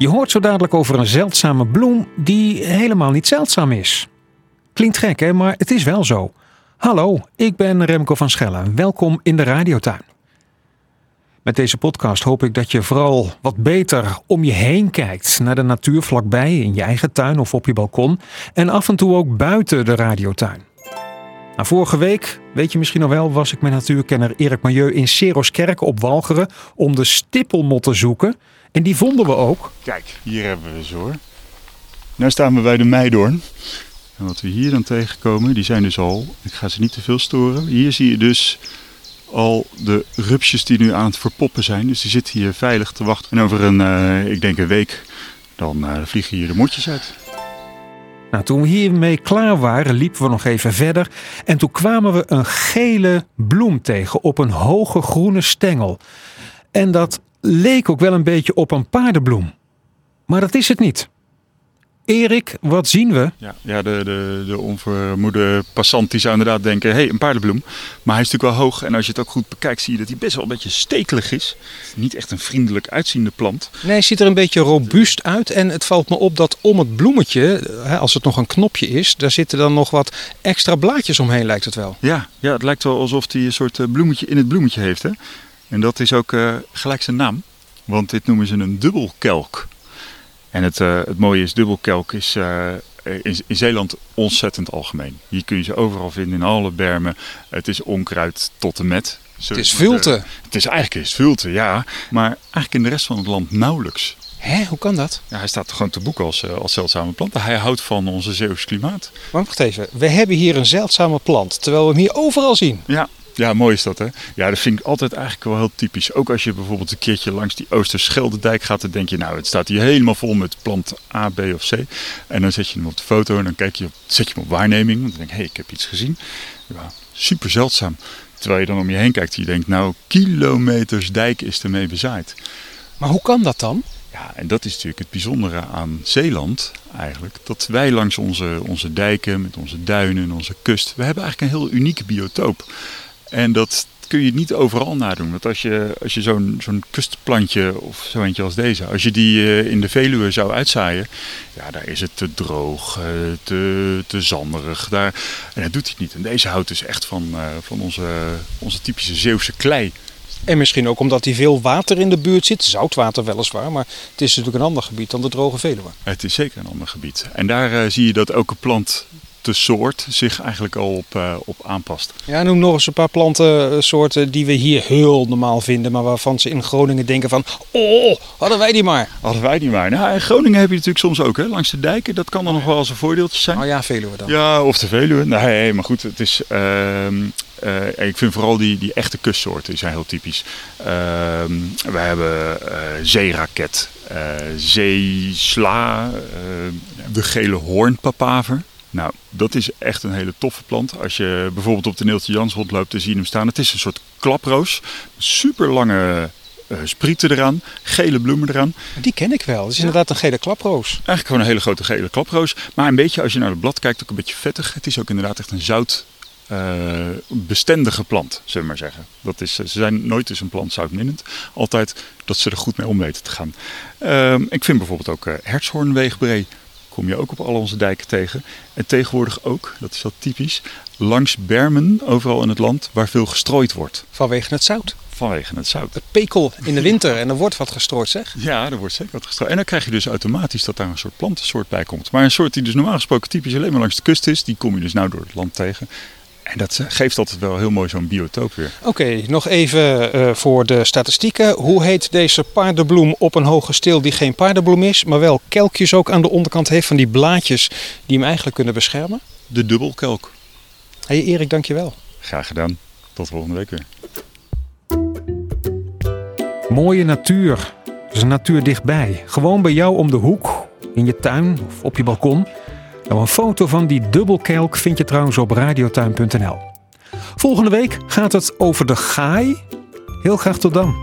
Je hoort zo dadelijk over een zeldzame bloem die helemaal niet zeldzaam is. Klinkt gek, hè? Maar het is wel zo. Hallo, ik ben Remco van Schellen. Welkom in de Radiotuin. Met deze podcast hoop ik dat je vooral wat beter om je heen kijkt naar de natuur vlakbij, in je eigen tuin of op je balkon. En af en toe ook buiten de radiotuin. Nou, vorige week, weet je misschien nog wel, was ik met natuurkenner Erik Milieu in Seroskerk op Walcheren om de stippelmot te zoeken. En die vonden we ook. Kijk, hier hebben we ze hoor. Nu staan we bij de meidoorn. En wat we hier dan tegenkomen, die zijn dus al, ik ga ze niet te veel storen. Hier zie je dus al de rupsjes die nu aan het verpoppen zijn. Dus die zitten hier veilig te wachten. En over een, uh, ik denk een week, dan uh, vliegen hier de motjes uit. Nou, toen we hiermee klaar waren, liepen we nog even verder. En toen kwamen we een gele bloem tegen op een hoge groene stengel. En dat leek ook wel een beetje op een paardenbloem. Maar dat is het niet. Erik, wat zien we? Ja, ja de, de, de onvermoede passant die zou inderdaad denken, hé, hey, een paardenbloem. Maar hij is natuurlijk wel hoog en als je het ook goed bekijkt zie je dat hij best wel een beetje stekelig is. Niet echt een vriendelijk uitziende plant. Nee, hij ziet er een beetje robuust uit en het valt me op dat om het bloemetje, als het nog een knopje is, daar zitten dan nog wat extra blaadjes omheen lijkt het wel. Ja, ja het lijkt wel alsof hij een soort eh, bloemetje in het bloemetje heeft. Hè? En dat is ook uh, gelijk zijn naam, want dit noemen ze een dubbelkelk. En het, uh, het mooie is, dubbelkelk is uh, in, in, Zeeland ontzettend algemeen. Hier kun je ze overal vinden, in alle bermen. Het is onkruid tot en met. Het is vulte. Het is eigenlijk is vulte, ja. Maar eigenlijk in de rest van het land nauwelijks. Hé, hoe kan dat? Ja, hij staat gewoon te boek als, als zeldzame plant. Hij houdt van onze Zeeuws klimaat. Maar wacht even, we hebben hier een zeldzame plant, terwijl we hem hier overal zien. Ja, ja, mooi is dat hè. Ja, dat vind ik altijd eigenlijk wel heel typisch. Ook als je bijvoorbeeld een keertje langs die Oosterscheldedijk gaat, dan denk je nou, het staat hier helemaal vol met plant A, B of C. En dan zet je hem op de foto en dan kijk je op, zet je hem op waarneming. Dan denk je, hé, hey, ik heb iets gezien. Ja, super zeldzaam. Terwijl je dan om je heen kijkt en je denkt, nou, kilometers dijk is ermee bezaaid. Maar hoe kan dat dan? Ja, en dat is natuurlijk het bijzondere aan Zeeland eigenlijk. Dat wij langs onze, onze dijken, met onze duinen en onze kust, we hebben eigenlijk een heel unieke biotoop. En dat kun je niet overal nadoen. Want als je, als je zo'n zo'n kustplantje of zo eentje als deze, als je die uh, in de Veluwe zou uitzaaien, ja, daar is het te droog, uh, te, te zanderig. Daar, en dat doet hij niet. En deze houdt dus echt van, uh, van onze, onze typische Zeeuwse klei. En misschien ook omdat hij veel water in de buurt zit. Zoutwater weliswaar, maar het is natuurlijk een ander gebied dan de droge Veluwe. Het is zeker een ander gebied. En daar zie je dat elke plant de soort zich eigenlijk al op, uh, op aanpast. Ja, noem nog eens een paar plantensoorten die we hier heel normaal vinden, maar waarvan ze in Groningen denken van, oh, hadden wij die maar. Hadden wij die maar. Nou, in Groningen heb je natuurlijk soms ook, hè, langs de dijken, dat kan dan nog wel eens een voordeeltje zijn. Oh ja, Veluwe dan. Ja, of de Veluwe. Nee, maar goed, het is... Uh, uh, ik vind vooral die, die echte kustsoorten die zijn heel typisch. Uh, we hebben uh, zeeraket, zeesla, de gele hoornpapaver. Nou, dat is echt een hele toffe plant. Als je bijvoorbeeld op de Neeltje Jans rondloopt, dan zie je hem staan. Het is een soort klaproos. Super lange uh, sprieten eraan, gele bloemen eraan. Die ken ik wel. Het is ja. inderdaad een gele klaproos. Eigenlijk gewoon een hele grote gele klaproos. Maar een beetje, als je naar het blad kijkt, ook een beetje vettig. Het is ook inderdaad echt een zout uh, bestendige plant, zullen we maar zeggen. Dat is, ze zijn nooit eens een plant zoutminnend. Altijd dat ze er goed mee om weten te gaan. Uh, ik vind bijvoorbeeld ook uh, hertshoornweegbree kom je ook op al onze dijken tegen. En tegenwoordig ook, dat is wel typisch, langs bermen overal in het land waar veel gestrooid wordt. Vanwege het zout? Vanwege het zout. Het pekel in de winter en er wordt wat gestrooid zeg? Ja, er wordt zeker wat gestrooid. En dan krijg je dus automatisch dat daar een soort plantensoort bij komt. Maar een soort die dus normaal gesproken typisch alleen maar langs de kust is, die kom je dus nou door het land tegen. En dat geeft altijd wel heel mooi zo'n biotoop weer. Oké, okay, nog even uh, voor de statistieken. Hoe heet deze paardenbloem op een hoge steel die geen paardenbloem is, maar wel kelkjes ook aan de onderkant heeft van die blaadjes die hem eigenlijk kunnen beschermen? De dubbelkelk. Hé hey Erik, dankjewel. Graag gedaan. Tot volgende week weer. Mooie natuur. Dus natuur dichtbij. Gewoon bij jou om de hoek, in je tuin of op je balkon. Nou, een foto van die dubbelkelk vind je trouwens op radiotuin.nl. Volgende week gaat het over de gaai. Heel graag tot dan.